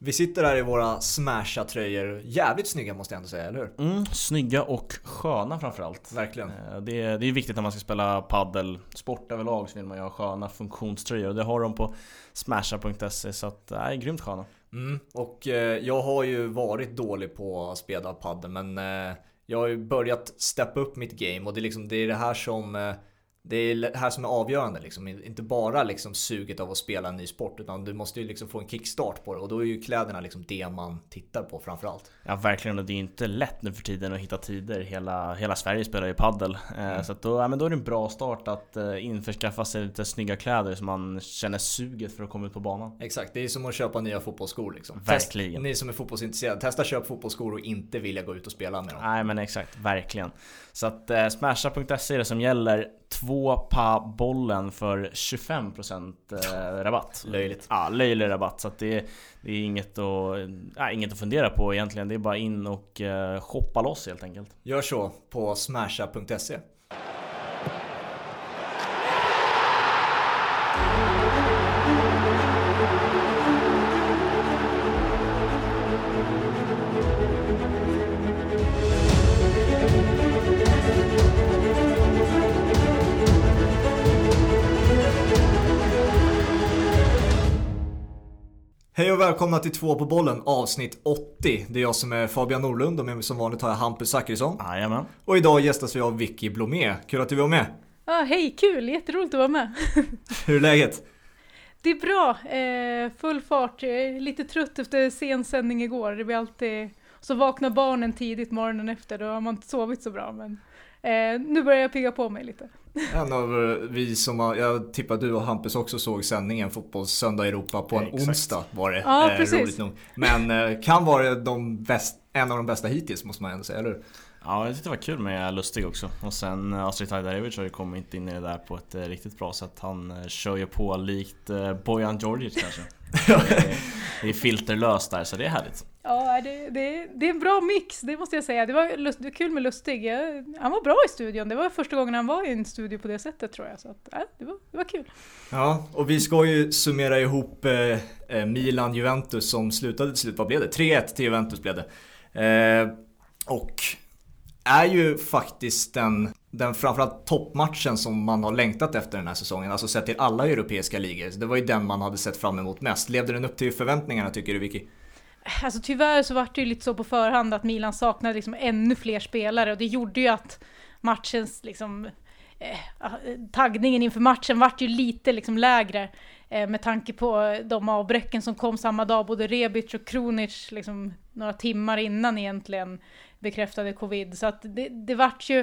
Vi sitter här i våra smasha-tröjor. Jävligt snygga måste jag ändå säga, eller hur? Mm, snygga och sköna framförallt. Verkligen. Eh, Det är, det är viktigt när man ska spela paddel sport överlag så vill man ju ha sköna funktionströjor det har de på smasha.se så att, nej, grymt sköna. Mm. Och eh, jag har ju varit dålig på att spela padel men eh, jag har ju börjat steppa upp mitt game och det är liksom det, är det här som det är det här som är avgörande liksom. Inte bara liksom suget av att spela en ny sport utan du måste ju liksom få en kickstart på det och då är ju kläderna liksom det man tittar på framförallt. Ja verkligen och det är inte lätt nu för tiden att hitta tider. Hela, hela Sverige spelar ju paddel. Eh, Så att då, ja, men då är det en bra start att eh, införskaffa sig lite snygga kläder så man känner suget för att komma ut på banan. Exakt, det är som att köpa nya fotbollsskor liksom. Verkligen. Test, ni som är fotbollsintresserade, testa köp fotbollsskor och inte vilja gå ut och spela med dem. Nej men exakt, verkligen. Så att eh, smasha.se är det som gäller. Två pa bollen för 25% eh, rabatt. Löjligt. Ja, löjlig rabatt. Så det, det är inget att, nej, inget att fundera på egentligen. Det är bara in och eh, shoppa loss helt enkelt. Gör så på smasha.se. Hej och välkomna till två på bollen avsnitt 80. Det är jag som är Fabian Norlund och med mig som vanligt har jag Hampus Zachrisson. Jajamän. Och idag gästas vi av Vicky Blomé. Kul att du var med. Ja, hej, kul! Jätteroligt att vara med. Hur är läget? Det är bra, eh, full fart. Jag är lite trött efter sen sändning igår. Det blir alltid... Så vaknar barnen tidigt morgonen efter, då har man inte sovit så bra. Men eh, nu börjar jag pigga på mig lite. En av eh, vi som har, jag tippar du och Hampus också såg sändningen Fotbollssöndag i Europa på en Exakt. onsdag var det. Ja, eh, roligt nog. Men eh, kan vara de bäst, en av de bästa hittills måste man ändå säga, eller hur? Ja, jag tyckte det var kul med Lustig också. Och sen eh, Astrid Tajdarevic har ju kommit in i det där på ett eh, riktigt bra sätt. Han eh, kör ju på likt eh, Bojan Djordjic kanske. det, är, det är filterlöst där, så det är härligt. Ja, det, det, det är en bra mix, det måste jag säga. Det var, lust, det var kul med Lustig. Jag, han var bra i studion. Det var första gången han var i en studio på det sättet tror jag. Så att, ja, det, var, det var kul. Ja, och vi ska ju summera ihop eh, eh Milan-Juventus som slutade till slut, vad blev det? 3-1 till Juventus blev det. Eh, och är ju faktiskt den, den framförallt toppmatchen som man har längtat efter den här säsongen. Alltså sett till alla europeiska ligor. Så det var ju den man hade sett fram emot mest. Levde den upp till förväntningarna tycker du Vicky? Alltså tyvärr så var det ju lite så på förhand att Milan saknade liksom ännu fler spelare och det gjorde ju att matchens liksom eh, ah, taggningen inför matchen vart ju lite liksom lägre eh, med tanke på de avbräcken som kom samma dag, både Rebic och Kronic liksom några timmar innan egentligen bekräftade covid. Så att det, det vart ju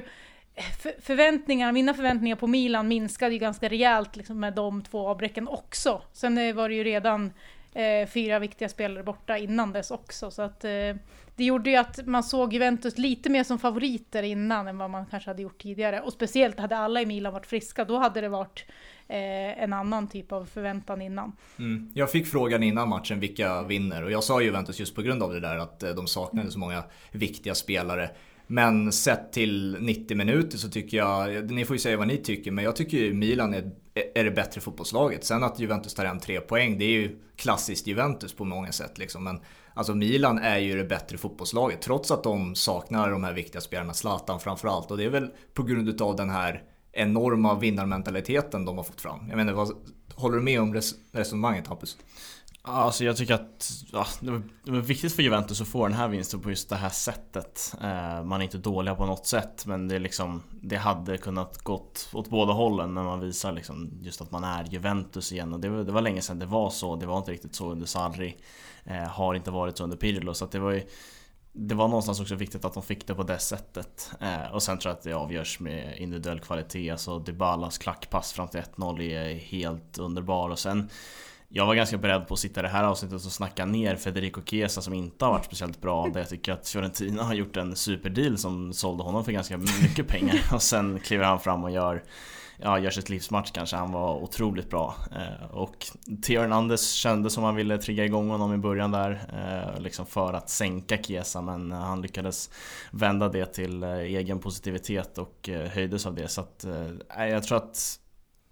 eh, för, förväntningarna, mina förväntningar på Milan minskade ju ganska rejält liksom, med de två avbräcken också. Sen eh, var det ju redan eh, fyra viktiga spelare borta innan dess också. Så att, eh, det gjorde ju att man såg Juventus lite mer som favoriter innan än vad man kanske hade gjort tidigare. Och speciellt hade alla i Milan varit friska, då hade det varit eh, en annan typ av förväntan innan. Mm. Jag fick frågan innan matchen vilka vinner och jag sa Juventus just på grund av det där att eh, de saknade så många viktiga spelare. Men sett till 90 minuter så tycker jag, ni får ju säga vad ni tycker, men jag tycker ju Milan är, är det bättre fotbollslaget. Sen att Juventus tar hem tre poäng, det är ju klassiskt Juventus på många sätt liksom. Men alltså Milan är ju det bättre fotbollslaget, trots att de saknar de här viktiga spelarna, Zlatan framförallt. Och det är väl på grund av den här enorma vinnarmentaliteten de har fått fram. Jag menar, vad, håller du med om res resonemanget Hampus? Alltså jag tycker att ja, det, var, viktigt för Juventus att få den här vinsten på just det här sättet. Eh, man är inte dåliga på något sätt men det, är liksom, det hade kunnat gått åt båda hållen när man visar liksom just att man är Juventus igen. Och det, var, det var länge sedan det var så. Det var inte riktigt så under Sarri. Eh, har inte varit så under Pirlo. Så att det var ju det var någonstans också viktigt att de fick det på det sättet. Eh, och sen tror jag att det avgörs med individuell kvalitet. Alltså Dybalas klackpass fram till 1-0 är helt underbar. Och sen jag var ganska beredd på att sitta i det här avsnittet och snacka ner Federico Chiesa som inte har varit speciellt bra. Där jag tycker att Fiorentina har gjort en superdeal som sålde honom för ganska mycket pengar. Och sen kliver han fram och gör ja, gör sitt livsmatch kanske. Han var otroligt bra. Eh, och Theo Hernandez kände som han ville trigga igång honom i början där. Eh, liksom för att sänka Chiesa men han lyckades vända det till eh, egen positivitet och höjdes av det. Så att, jag tror att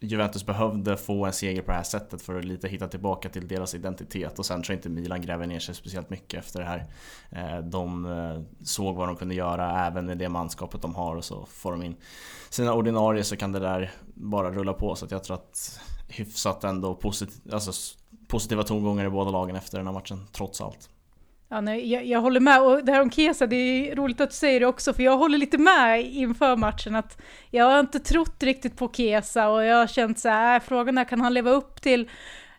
Juventus behövde få en seger på det här sättet för att lite hitta tillbaka till deras identitet och sen tror jag inte Milan gräver ner sig speciellt mycket efter det här. Eh, de eh, såg vad de kunde göra även med det manskapet de har och så får de in sina ordinarie så kan det där bara rulla på så att jag tror att hyfsat ändå positiv, alltså positiva tongångar i båda lagen efter den här matchen trots allt. Ja, nej, jag, jag, håller med. Och det här om Kesa, det är roligt att du säger det också, för jag håller lite med inför matchen att jag har inte trott riktigt på Kesa och jag har känt så här, äh, frågan är kan han leva upp till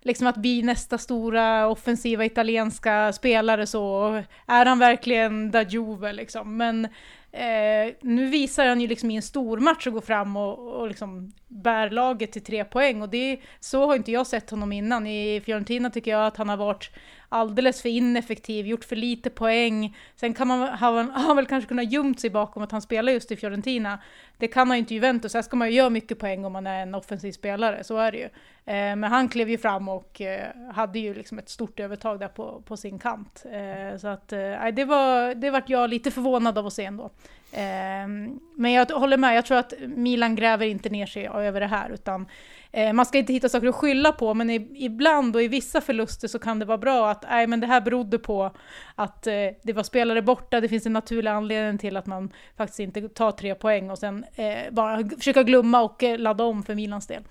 liksom att bli nästa stora offensiva italienska spelare så, är han verkligen da Juve liksom? Men Eh, nu visar han ju liksom i en stor match att gå fram och, och liksom bär laget till tre poäng och det, så har inte jag sett honom innan. I Fiorentina tycker jag att han har varit alldeles för ineffektiv, gjort för lite poäng. Sen kan man har han har väl kanske kunnat gömt sig bakom att han spelar just i Fiorentina. Det kan han ju inte i Juventus, här ska man ju göra mycket poäng om man är en offensiv spelare, så är det ju. Eh, men han klev ju fram och eh, hade ju liksom ett stort övertag där på, på sin kant. Eh, så att eh, det var, det vart jag lite förvånad av att se ändå. Eh, men jag håller med, jag tror att Milan gräver inte ner sig över det här, utan Eh, man ska inte hitta saker att skylla på, men i, ibland och i vissa förluster så kan det vara bra att nej, men det här berodde på att eh, det var spelare borta, det finns en naturlig anledning till att man faktiskt inte tar tre poäng och sen eh, bara försöka glömma och eh, ladda om för Milans del.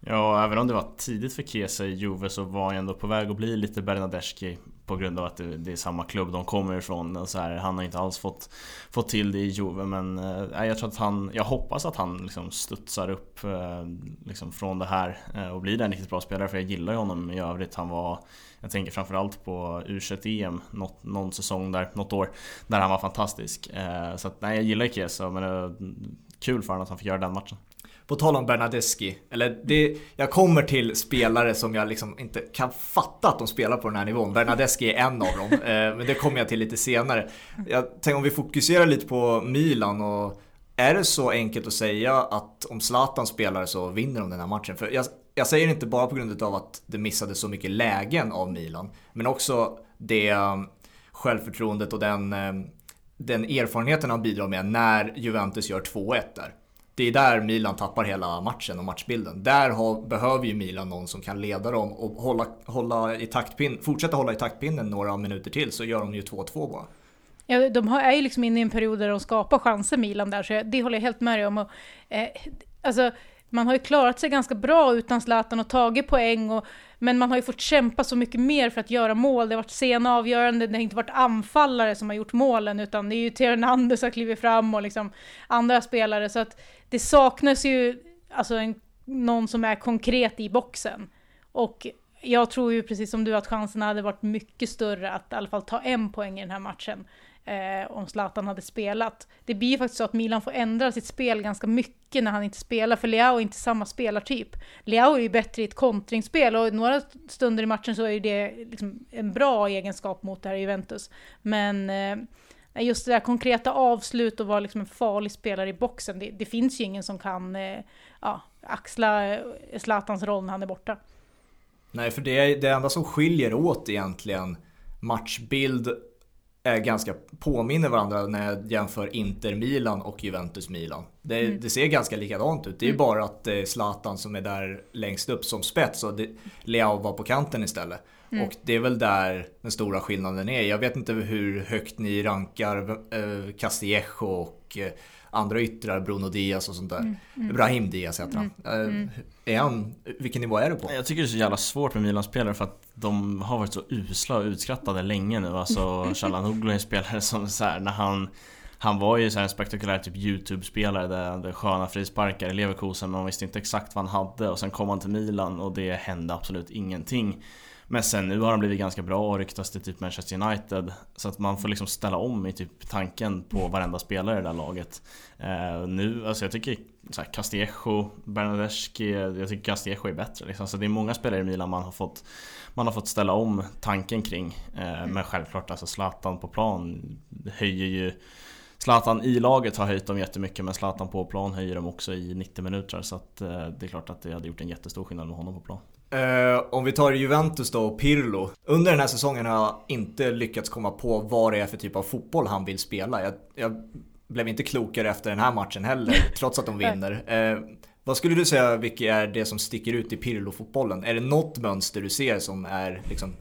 Ja, även om det var tidigt för Kesa i Juve så var han ändå på väg att bli lite Bernadeschi på grund av att det, det, är samma klubb de kommer ifrån. Och så här, han har inte alls fått, fått till det i Juve men eh, jag tror att han, jag hoppas att han liksom studsar upp eh, liksom från det här eh, och blir en riktigt bra spelare för jag gillar ju honom i övrigt. Han var, jag tänker framförallt på U21-EM något, någon säsong där, något år, där han var fantastisk. Eh, så att, nej, jag gillar Chiesa men det var kul för honom att han fick göra den matchen. På tal om Bernadeschi, eller det, jag kommer till spelare som jag liksom inte kan fatta att de spelar på den här nivån. Bernadeschi är en av dem, eh, men det kommer jag till lite senare. Jag tänker om vi fokuserar lite på Milan och är det så enkelt att säga att om Zlatan spelar så vinner de den här matchen? För jag, jag säger det inte bara på grund av att det missade så mycket lägen av Milan, men också det ehm, självförtroendet och den, ehm, den erfarenheten han bidrar med när Juventus gör 2-1 där det är där Milan tappar hela matchen och matchbilden. Där har, behöver ju Milan någon som kan leda dem och hålla, hålla i taktpin, fortsätta hålla i taktpinnen några minuter till så gör de ju 2-2 bara. Ja, de är ju liksom inne i en period där de skapar chanser, Milan där, så det håller jag helt med dig om. Och, eh, alltså, man har ju klarat sig ganska bra utan Zlatan och tagit poäng, och, men man har ju fått kämpa så mycket mer för att göra mål. Det har varit sena avgörande, det har inte varit anfallare som har gjort målen, utan det är ju Theo Hernandez som har klivit fram och liksom andra spelare. Så att det saknas ju alltså en, någon som är konkret i boxen. Och jag tror ju precis som du att chanserna hade varit mycket större att i alla fall ta en poäng i den här matchen eh, om Zlatan hade spelat. Det blir ju faktiskt så att Milan får ändra sitt spel ganska mycket när han inte spelar, för Leao är inte samma spelartyp. Leao är ju bättre i ett kontringsspel och några stunder i matchen så är det liksom en bra egenskap mot det här Juventus. Men eh, just det där konkreta avslut och vara liksom en farlig spelare i boxen, det, det finns ju ingen som kan eh, ja, axla eh, Zlatans roll när han är borta. Nej, för det är det enda som skiljer åt egentligen matchbild är ganska påminner varandra när jag jämför Inter-Milan och Juventus-Milan. Det, mm. det, ser ganska likadant ut. Det är mm. bara att Zlatan som är där längst upp som spets och det, Leao var på kanten istället. Mm. Och det är väl där den stora skillnaden är. Jag vet inte hur högt ni rankar eh, Castillejo och eh, andra yttrar, Bruno Diaz och sånt där. Mm, mm. Brahim Diaz heter han. Mm, mm. Är han. Vilken nivå är du på? Jag tycker det är så jävla svårt med Milan-spelare för att de har varit så usla och utskrattade länge nu. Alltså Chalanoglu är en spelare som så här, när han han var ju så en spektakulär typ YouTube-spelare där sköna frisparkar i Leverkusen men man visste inte exakt vad han hade och sen kom han till Milan och det hände absolut ingenting. Men sen nu har han blivit ganska bra och ryktas till typ Manchester United. Så att man får liksom ställa om i typ tanken på varenda spelare i det där laget. Eh, nu, alltså jag tycker så här, Castillejo, Bernadeschi, jag tycker Castillejo är bättre. Liksom. Så det är många spelare i Milan man har fått, man har fått ställa om tanken kring. Eh, men självklart, alltså Zlatan på plan höjer ju Zlatan i laget har höjt dem jättemycket men Zlatan på plan höjer dem också i 90 minuter så att eh, det är klart att det hade gjort en jättestor skillnad med honom på plan. Uh, om vi tar Juventus då och Pirlo. Under den här säsongen har jag inte lyckats komma på vad det är för typ av fotboll han vill spela. Jag, jag blev inte klokare efter den här matchen heller, trots att de vinner. Uh, Vad skulle du säga, vilket är det som sticker ut i Pirlo-fotbollen? Är det något mönster du ser som är liksom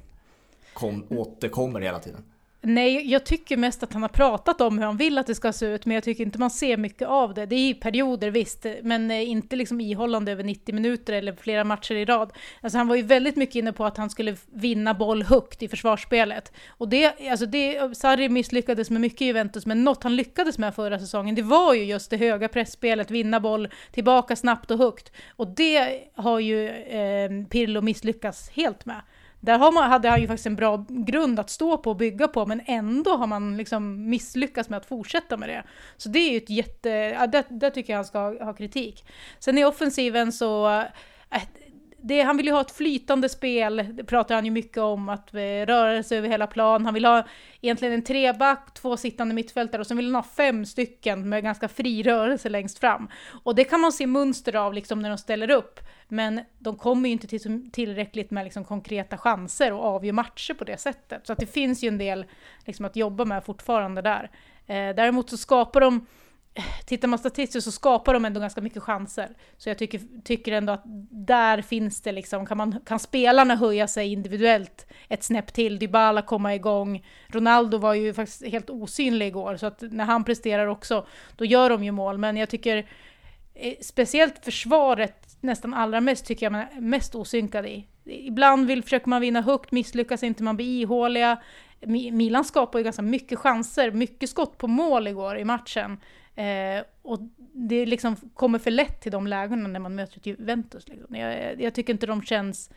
kom, återkommer hela tiden? Nej, jag tycker mest att han har pratat om hur han vill att det ska se ut, men jag tycker inte man ser mycket av det. Det är i perioder visst, men eh, inte liksom ihållande över 90 minuter eller flera matcher i rad. Alltså han var ju väldigt mycket inne på att han skulle vinna boll högt i försvarsspelet. Och det, alltså det, Sarri misslyckades med mycket i Juventus, men något han lyckades med förra säsongen, det var ju just det höga pressspelet, vinna boll tillbaka snabbt och högt. Och det har ju eh, Pirlo misslyckats helt med. Där har man, hade han ju faktiskt en bra grund att stå på och bygga på, men ändå har man liksom misslyckats med att fortsätta med det. Så det är ju ett jätte, ja, där, där tycker jag han ska ha, ha kritik. Sen i offensiven så, äh, det, han vill ju ha ett flytande spel, det pratar han ju mycket om, att eh, röra sig över hela plan. Han vill ha egentligen en treback, två sittande mittfältare och sen vill han ha fem stycken med ganska fri rörelse längst fram. Och det kan man se mönster av liksom när de ställer upp. Men de kommer ju inte till tillräckligt med liksom konkreta chanser och avgör matcher på det sättet. Så att det finns ju en del liksom att jobba med fortfarande där. Eh, däremot så skapar de tittar man statistiskt så skapar de ändå ganska mycket chanser. Så jag tycker, tycker ändå att där finns det liksom, kan, man, kan spelarna höja sig individuellt ett snäpp till, Dybala komma igång. Ronaldo var ju faktiskt helt osynlig igår, så att när han presterar också, då gör de ju mål. Men jag tycker eh, speciellt försvaret nästan allra mest tycker jag man är mest osynkad i. Ibland vill, försöker man vinna högt, misslyckas inte, man blir ihåliga. Milan skapar ju ganska mycket chanser, mycket skott på mål igår i matchen. Eh, och det liksom kommer för lätt till de lägena när man möter Juventus. Liksom. Jag, jag, tycker inte de känns...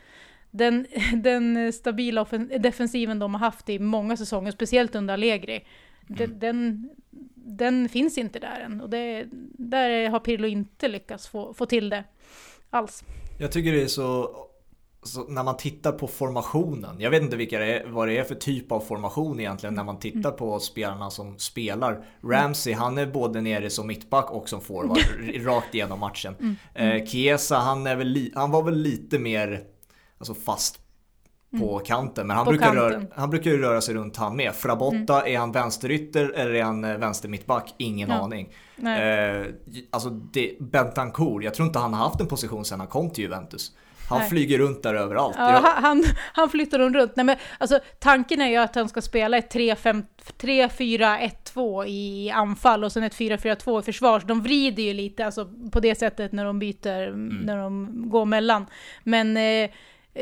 Den, den stabila defensiven de har haft i många säsonger, speciellt under Allegri, mm. den, den, finns inte där än. Och det, där har Pirlo inte lyckats få, få till det alls. Jag tycker det är så så när man tittar på formationen, jag vet inte vilka det är, vad det är för typ av formation egentligen när man tittar mm. på spelarna som spelar. Ramsey, han är både nere som mittback och som forward rakt igenom matchen. Mm. Eh, Chiesa, han, är väl han var väl lite mer alltså fast på mm. kanten. Men han brukar, kanten. Röra, han brukar ju röra sig runt han med. Frabotta, mm. är han vänsterytter eller är han eh, vänster mittback? Ingen ja. aning. Eh, alltså det, Bentancourt, jag tror inte han har haft en position sedan han kom till Juventus. Han Nej. flyger runt där överallt. Ja, han, han flyttar runt. Nej, men, alltså, tanken är ju att han ska spela ett 3-4-1-2 i anfall och sen ett 4-4-2 i försvar. De vrider ju lite alltså, på det sättet när de byter, mm. när de går mellan. Men eh,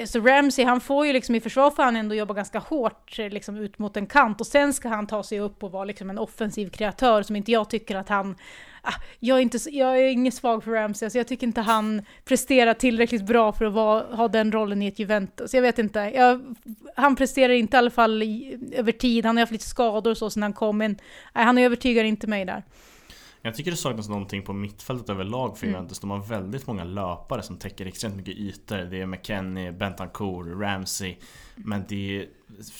så Ramsey, han får ju liksom i försvar för han ändå jobba ganska hårt liksom ut mot en kant och sen ska han ta sig upp och vara liksom en offensiv kreatör som inte jag tycker att han jag, är inte, jag är ingen svag för Ramsey, alltså jag tycker inte han presterar tillräckligt bra för att vara, ha den rollen i ett Juventus. Jag vet inte, jag, han presterar inte i alla fall i, över tid, han har haft lite skador och så sen han kom, men nej, han övertygar inte mig där. Jag tycker det saknas någonting på mittfältet överlag för mm. Juventus. De har väldigt många löpare som täcker extremt mycket ytor. Det är McKennie, Bentancourt, Ramsey. Men det är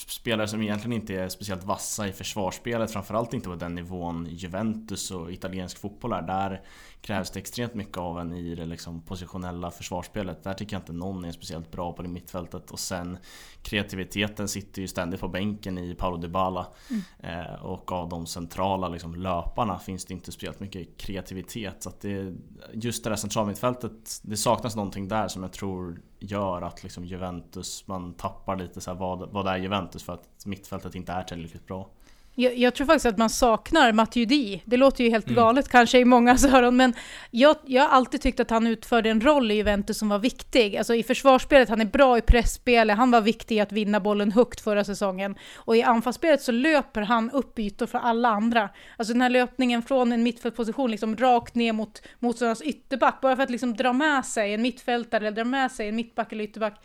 spelare som egentligen inte är speciellt vassa i försvarsspelet. Framförallt inte på den nivån Juventus och italiensk fotboll är. Där krävs det extremt mycket av en i det liksom positionella försvarsspelet. Där tycker jag inte någon är speciellt bra på det mittfältet. Och sen kreativiteten sitter ju ständigt på bänken i Paolo Dybala. Mm. Eh, och av de centrala liksom, löparna finns det inte speciellt mycket kreativitet. Så det, just det där centralmittfältet, det saknas någonting där som jag tror gör att liksom Juventus, man tappar lite så vad, vad är Juventus för att mittfältet inte är tillräckligt bra. Jag, jag, tror faktiskt att man saknar Matuidi. Det låter ju helt mm. galet kanske i många öron, men jag, jag har alltid tyckt att han utförde en roll i Juventus som var viktig. Alltså i försvarsspelet, han är bra i pressspelet, han var viktig i att vinna bollen högt förra säsongen. Och i anfallsspelet så löper han upp ytor för alla andra. Alltså den här löpningen från en mittfältposition, liksom rakt ner mot motståndarens ytterback, bara för att liksom dra med sig en mittfältare eller dra med sig en mittback eller ytterback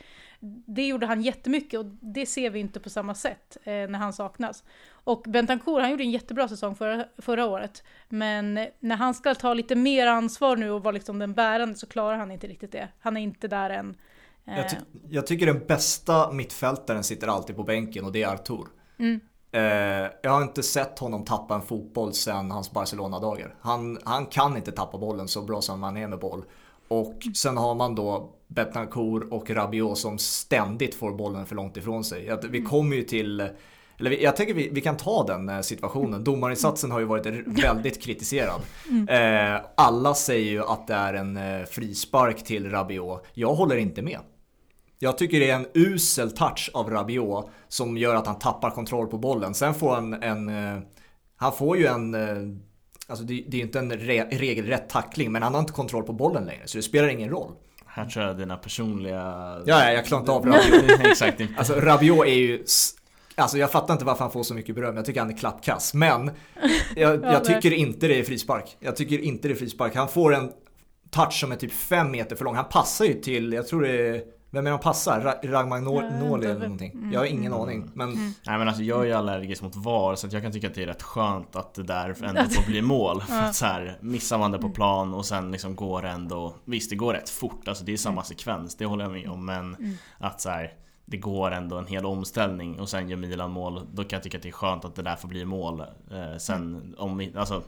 det gjorde han jättemycket och det ser vi inte på samma sätt eh, när han saknas. Och Bentancourt, han gjorde en jättebra säsong förra, förra året. Men när han ska ta lite mer ansvar nu och vara liksom den bärande så klarar han inte riktigt det. Han är inte där än. Eh. Jag, ty jag, tycker den bästa mittfältaren sitter alltid på bänken och det är Artur. Mm. Eh, jag har inte sett honom tappa en fotboll sedan hans Barcelona-dagar. Han, han kan inte tappa bollen så bra som han är med boll. Och sen har man då Betancourt och Rabiot som ständigt får bollen för långt ifrån sig. Vi mm. kommer ju till eller jag tänker vi, vi kan ta den eh, situationen. Domarinsatsen har ju varit väldigt kritiserad. Eh, alla säger ju att det är en eh, frispark till Rabiot. Jag håller inte med. Jag tycker det är en usel touch av Rabiot som gör att han tappar kontroll på bollen. Sen får han en... Han får ju en... Alltså det, det är ju inte en re, regelrätt tackling men han har inte kontroll på bollen längre så det spelar ingen roll. Här tror jag dina personliga... Ja, ja jag klarar inte av Rabiot. Exakt. Alltså Rabiot är ju... Alltså jag fattar inte varför han får så mycket beröm. Jag tycker han är klappkass. Men jag, jag tycker inte det är frispark. Jag tycker inte det är frispark. Han får en touch som är typ fem meter för lång. Han passar ju till, jag tror det är vem är han passar? Ra Ragmagnoli eller någonting? Mm, jag har ingen mm, aning. Men... Mm. Nej men alltså jag är ju allergisk mot VAR så jag kan tycka att det är rätt skönt att det där ändå får bli mål. För att så här, missar man det på plan och sen liksom går det ändå Visst det går rätt fort, alltså det är samma mm. sekvens, det håller jag med om. Men mm. att så här, det går ändå en hel omställning och sen gör Milan mål. Då kan jag tycka att det är skönt att det där får bli mål. Eh, sen om, alltså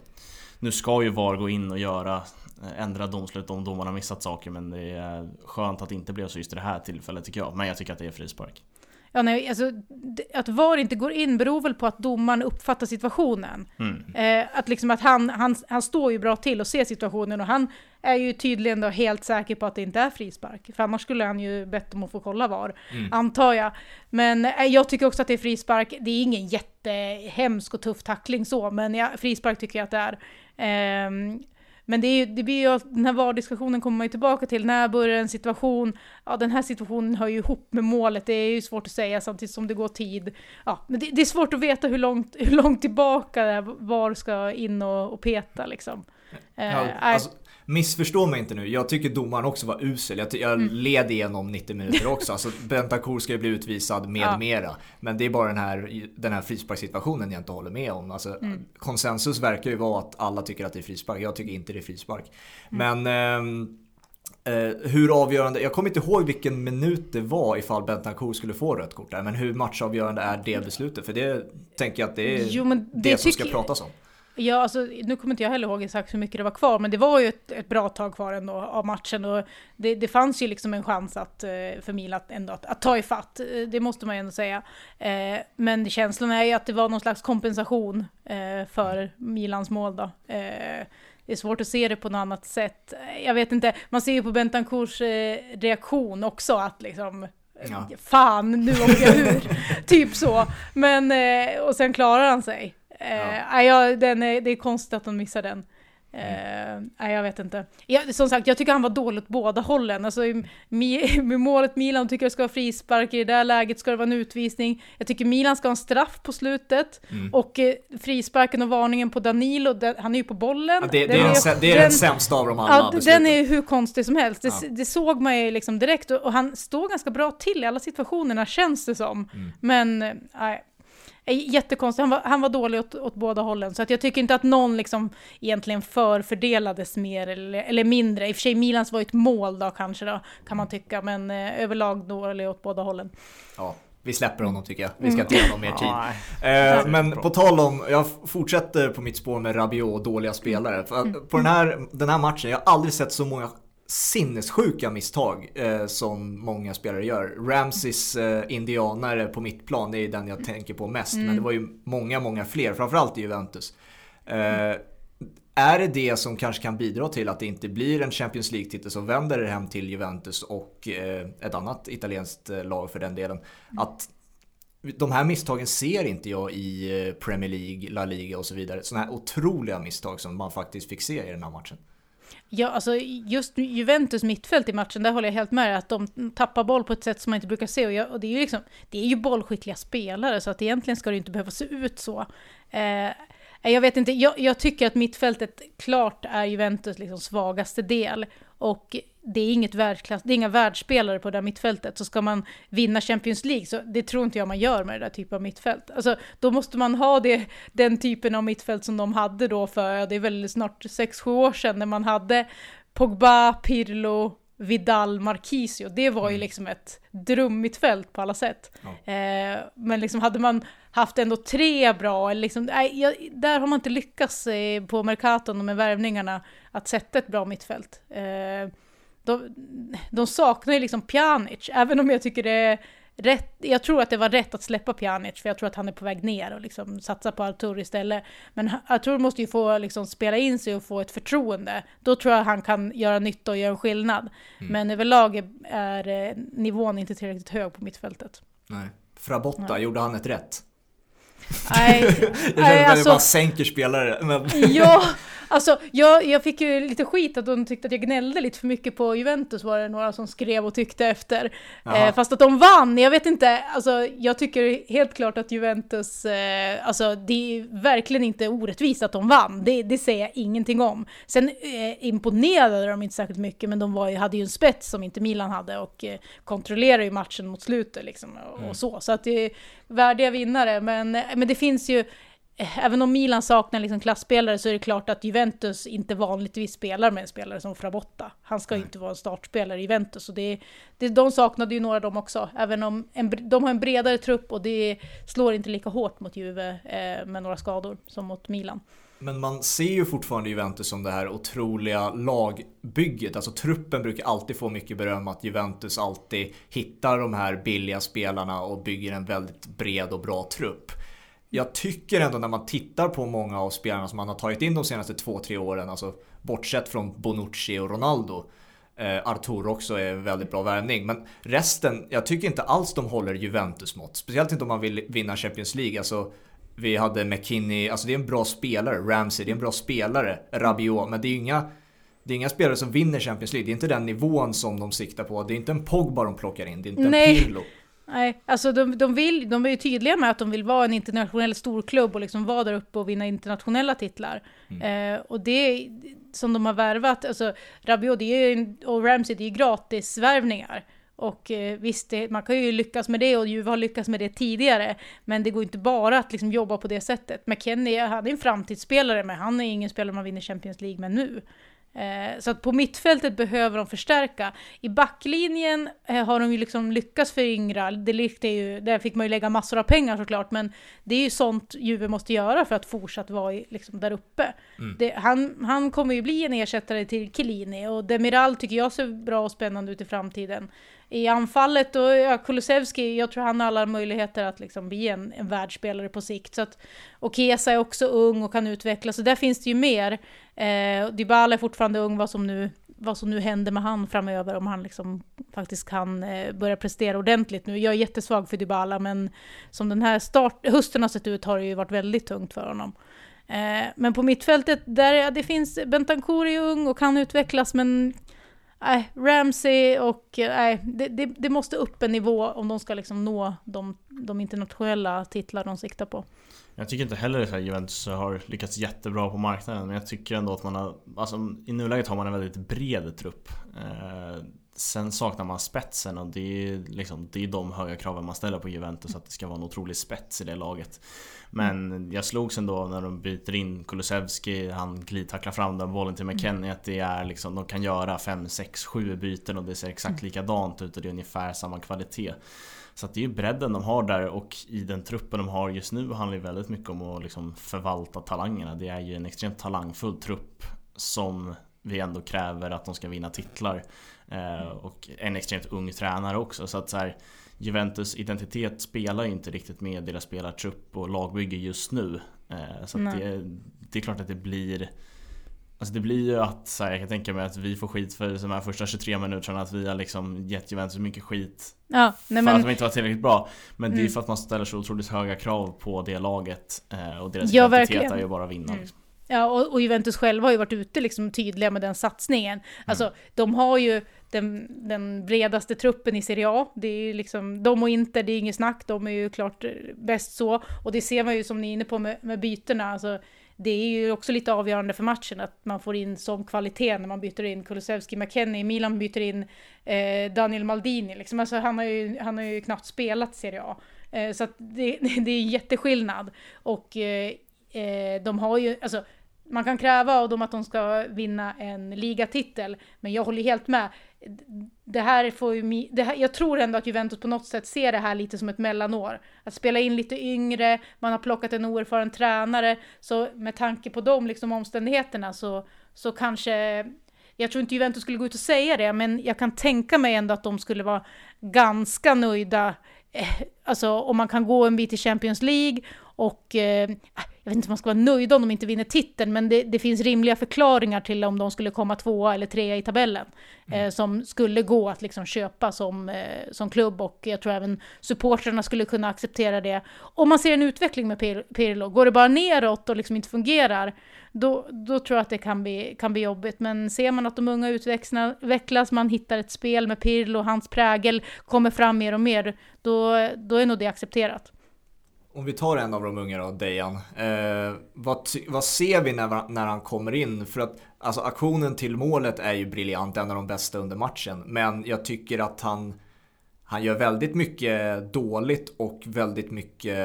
nu ska ju VAR gå in och göra eh, ändra domslut om domarna missat saker men det är skönt att det inte blev så just i det här tillfället tycker jag. Men jag tycker att det är frispark. Ja, nej, alltså, att VAR inte går in beror väl på att domaren uppfattar situationen. Mm. Eh, att liksom att han, han, han står ju bra till och ser situationen och han är ju tydligen då helt säker på att det inte är frispark. För annars skulle han ju bett om att få kolla VAR, mm. antar jag. Men eh, jag tycker också att det är frispark. Det är ingen jättehemsk och tuff tackling så, men ja, frispark tycker jag att det är. Eh, men det, är, det blir ju, den här VAR-diskussionen kommer man ju tillbaka till. När börjar en situation? Ja, den här situationen hör ju ihop med målet. Det är ju svårt att säga samtidigt som det går tid. Ja, men det, det är svårt att veta hur långt, hur långt tillbaka VAR ska in och, och peta liksom. Ja, eh, alltså, Missförstå mig inte nu, jag tycker domaren också var usel. Jag, jag mm. led igenom 90 minuter också. Alltså, Bentancourt ska ju bli utvisad med ja. mera. Men det är bara den här, den här frisparkssituationen jag inte håller med om. Alltså, mm. Konsensus verkar ju vara att alla tycker att det är frispark. Jag tycker inte det är frispark. Mm. Men eh, eh, hur avgörande, jag kommer inte ihåg vilken minut det var ifall Bentancourt skulle få rött kort där. Men hur matchavgörande är det beslutet? För det tänker jag att det är jo, det, det som ska pratas om. Ja, alltså, nu kommer inte jag heller ihåg exakt hur mycket det var kvar, men det var ju ett, ett bra tag kvar ändå av matchen och det, det fanns ju liksom en chans att, eh, för Milan att, ändå att, att ta ifatt, eh, det måste man ju ändå säga. Eh, men känslan är ju att det var någon slags kompensation eh, för Milans mål då. Eh, det är svårt att se det på något annat sätt. Jag vet inte, man ser ju på Bentancourts eh, reaktion också att liksom Ja. Fan, nu åker jag ur. typ så. Men, och sen klarar han sig. Eh, ja. den är, det är konstigt att de missar den. Eh, nej, jag vet inte. Ja, som sagt, jag tycker han var dålig åt båda hållen. Alltså, med målet Milan tycker jag ska vara frispark, i det där läget ska det vara en utvisning. Jag tycker Milan ska ha en straff på slutet. Mm. Och eh, frisparken och varningen på Danilo, den, han är ju på bollen. Ja, det, det, är, är, det är den, sämsta av dem alla. Ja, den är hur konstig som helst. Det, ja. det såg man ju liksom direkt. Och, och, han står ganska bra till i alla situationerna, känns det som. Mm. Men, eh, nej. Jättekonstigt, han var, han var dålig åt, åt, båda hållen. Så att jag tycker inte att någon liksom egentligen förfördelades mer eller, eller mindre. I och för sig, Milans var ett mål då kanske då, kan man tycka. Men eh, överlag dålig åt båda hållen. Ja, vi släpper honom tycker jag. Vi ska inte ge honom mer tid. Eh, men på tal om, jag fortsätter på mitt spår med Rabiot och dåliga spelare. För mm. På den här, den här matchen, jag har aldrig sett så många sinnessjuka misstag eh, som många spelare gör. Ramses eh, indianare på mittplan, det är den jag tänker på mest. Mm. Men det var ju många, många fler, framförallt i Juventus. Eh, är det det som kanske kan bidra till att det inte blir en Champions League-titel som vänder hem till Juventus och eh, ett annat italienskt eh, lag för den delen? Att de här misstagen ser inte jag i eh, Premier League, La Liga och så vidare. Sådana här otroliga misstag som man faktiskt fick se i den här matchen. Ja, alltså just Juventus mittfält i matchen, där håller jag helt med att de tappar boll på ett sätt som man inte brukar se. Och, jag, och det, är ju liksom, det är ju bollskickliga spelare, så att egentligen ska det inte behöva se ut så. Eh, jag vet inte, jag, jag, tycker att mittfältet klart är Juventus liksom svagaste del. Och det är, inget världsklass, det är inga världsspelare på det där mittfältet. Så ska man vinna Champions League, så det tror inte jag man gör med det där typen av mittfält. Alltså, då måste man ha det, den typen av mittfält som de hade då för, det är väl snart 6-7 år sedan, när man hade Pogba, Pirlo, Vidal, Marquisio. Det var ju mm. liksom ett drömmittfält på alla sätt. Ja. Eh, men liksom hade man haft ändå tre bra, eller liksom, nej, jag, där har man inte lyckats eh, på Mercaton och med värvningarna att sätta ett bra mittfält. Eh, de, de saknar ju liksom Pjanic, även om jag tycker det är rätt, jag tror att det var rätt att släppa Pjanic, för jag tror att han är på väg ner och liksom satsa på Artur istället. Men Artur måste ju få liksom spela in sig och få ett förtroende. Då tror jag han kan göra nytta och göra en skillnad. Mm. Men överlag är, är, eh, nivån inte tillräckligt hög på mittfältet. Nej. Frabotta, Nej. gjorde han ett rätt? Nej, det känns nej, alltså, bara sänker spelare. Men... ja, Alltså, jag, jag fick ju lite skit att de tyckte att jag gnällde lite för mycket på Juventus var det några som skrev och tyckte efter. Eh, fast att de vann, jag vet inte, alltså jag tycker helt klart att Juventus, eh, alltså det är verkligen inte orättvist att de vann, det, det säger jag ingenting om. Sen eh, imponerade de inte särskilt mycket, men de var ju, hade ju en spets som inte Milan hade och eh, kontrollerade ju matchen mot slutet liksom och, mm. och så. Så att det är värdiga vinnare, men, men det finns ju även om Milan saknar liksom klassspelare så är det klart att Juventus inte vanligtvis spelar med en spelare som Frabotta. Han ska ju inte vara en startspelare i Juventus. Och det, det, de saknade ju några av dem också, även om en, de har en bredare trupp och det slår inte lika hårt mot Juve eh, med några skador som mot Milan. Men man ser ju fortfarande Juventus som det här otroliga lagbygget. Alltså truppen brukar alltid få mycket beröm att Juventus alltid hittar de här billiga spelarna och bygger en väldigt bred och bra trupp jag tycker ändå när man tittar på många av spelarna som man har tagit in de senaste två, tre åren, alltså bortsett från Bonucci och Ronaldo. Eh, Artur också är väldigt bra värvning. Men resten, jag tycker inte alls de håller Juventus mått. Speciellt inte om man vill vinna Champions League. Alltså, vi hade McKinney, alltså det är en bra spelare. Ramsey, det är en bra spelare. Rabiot, men det är inga det är inga spelare som vinner Champions League. Det är inte den nivån som de siktar på. Det är inte en Pogba de plockar in. Det är inte Nej. en Pirlo. Nej, alltså de, de, vill, de är ju tydliga med att de vill vara en internationell storklubb och liksom vara där uppe och vinna internationella titlar. Mm. Eh, och det som de har värvat, alltså Rabiot och Ramsey, det är ju gratisvärvningar. Och eh, visst, det, man kan ju lyckas med det och Juve har lyckats med det tidigare. Men det går inte bara att liksom jobba på det sättet. McKennie hade en framtidsspelare, men han är ingen spelare man vinner Champions League med nu. Eh, så att på mittfältet behöver de förstärka. I backlinjen eh, har de ju liksom lyckats föryngra. Det ju, där fick man ju lägga massor av pengar såklart, men det är ju sånt Juve måste göra för att fortsatt vara i, liksom där uppe. Mm. Det, han, han kommer ju bli en ersättare till Chiellini och Demiral tycker jag ser bra och spännande ut i framtiden i anfallet och ja, Kulusevski, jag tror han har alla möjligheter att liksom bli en, en världsspelare på sikt. Så att, och Kesa är också ung och kan utvecklas, så där finns det ju mer. Eh, Dybala är fortfarande ung, vad som nu vad som nu händer med han framöver, om han liksom faktiskt kan eh, börja prestera ordentligt nu. Jag är jättesvag för Dybala, men som den här start, hösten har sett ut har det ju varit väldigt tungt för honom. Eh, men på mittfältet, där ja, det finns, Bentancourt är ung och kan utvecklas, men nej, Ramsey och nej, det, det, det, måste upp en nivå om de ska liksom nå de, de internationella titlar de siktar på. Jag tycker inte heller att Juventus har lyckats jättebra på marknaden men jag tycker ändå att man har, alltså i nuläget har man en väldigt bred trupp. Eh, sen saknar man spetsen och det är, liksom, det är de höga kraven man ställer på Juventus att det ska vara en otrolig spets i det laget. Men jag slogs ändå när de byter in Kulusevski, han glidtacklar fram den bollen till McKennie att det är liksom, de kan göra 5, 6, 7 byten och det ser exakt mm. likadant ut och det är ungefär samma kvalitet. Så att det är ju bredden de har där och i den truppen de har just nu handlar det väldigt mycket om att liksom förvalta talangerna. Det är ju en extremt talangfull trupp som vi ändå kräver att de ska vinna titlar. Eh, och en extremt ung tränare också. Så att så här, Juventus identitet spelar ju inte riktigt med deras spelartrupp och lagbygge just nu. Eh, så det, det, är klart att det blir Alltså det blir ju att, så här, jag kan tänka mig att vi får skit för de här första 23 minuterna att vi har liksom gett Juventus mycket skit ja, nej, För att de inte var tillräckligt bra Men mm. det är mm. för att man ställer så otroligt höga krav på det laget eh, Och deras ja, identitet är ju bara att vinna mm. liksom. Ja, och, och, Juventus själva har ju varit ute liksom tydliga med den satsningen. Alltså, mm. de har ju den, den bredaste truppen i Serie A. Det är liksom, de och Inter, det är inget snack, de är ju klart eh, bäst så. Och det ser man ju som ni är inne på med, med bytena. Alltså, det är ju också lite avgörande för matchen att man får in som kvalitet när man byter in Kulusevski, McKennie, Milan byter in eh, Daniel Maldini. Liksom. Alltså, han, har ju, han har ju knappt spelat Serie A. Eh, så det, det är jätteskillnad. Och eh, eh de har ju, alltså man kan kräva av dem att de ska vinna en ligatitel, men jag håller helt med. Det här får ju, det här, jag tror ändå att Juventus på något sätt ser det här lite som ett mellanår. Att spela in lite yngre, man har plockat en oerfaren tränare, så med tanke på de liksom omständigheterna så, så kanske jag tror inte Juventus skulle gå ut och säga det, men jag kan tänka mig ändå att de skulle vara ganska nöjda eh, alltså om man kan gå en bit i Champions League och eh, jag vet inte om man ska vara nöjd om de inte vinner titeln, men det, det, finns rimliga förklaringar till om de skulle komma tvåa eller trea i tabellen. Mm. Eh, som skulle gå att liksom köpa som, eh, som klubb och jag tror även supportrarna skulle kunna acceptera det. Om man ser en utveckling med Pirlo, går det bara neråt och liksom inte fungerar, då, då tror jag att det kan bli, kan bli jobbigt. Men ser man att de unga utvecklas, man hittar ett spel med Pirlo, hans prägel kommer fram mer och mer, då, då är nog det accepterat. Om vi tar en av de unga då, Dejan. Eh, vad, vad ser vi när, när han kommer in? För att alltså, aktionen till målet är ju briljant, en av de bästa under matchen. Men jag tycker att han, han gör väldigt mycket dåligt och väldigt mycket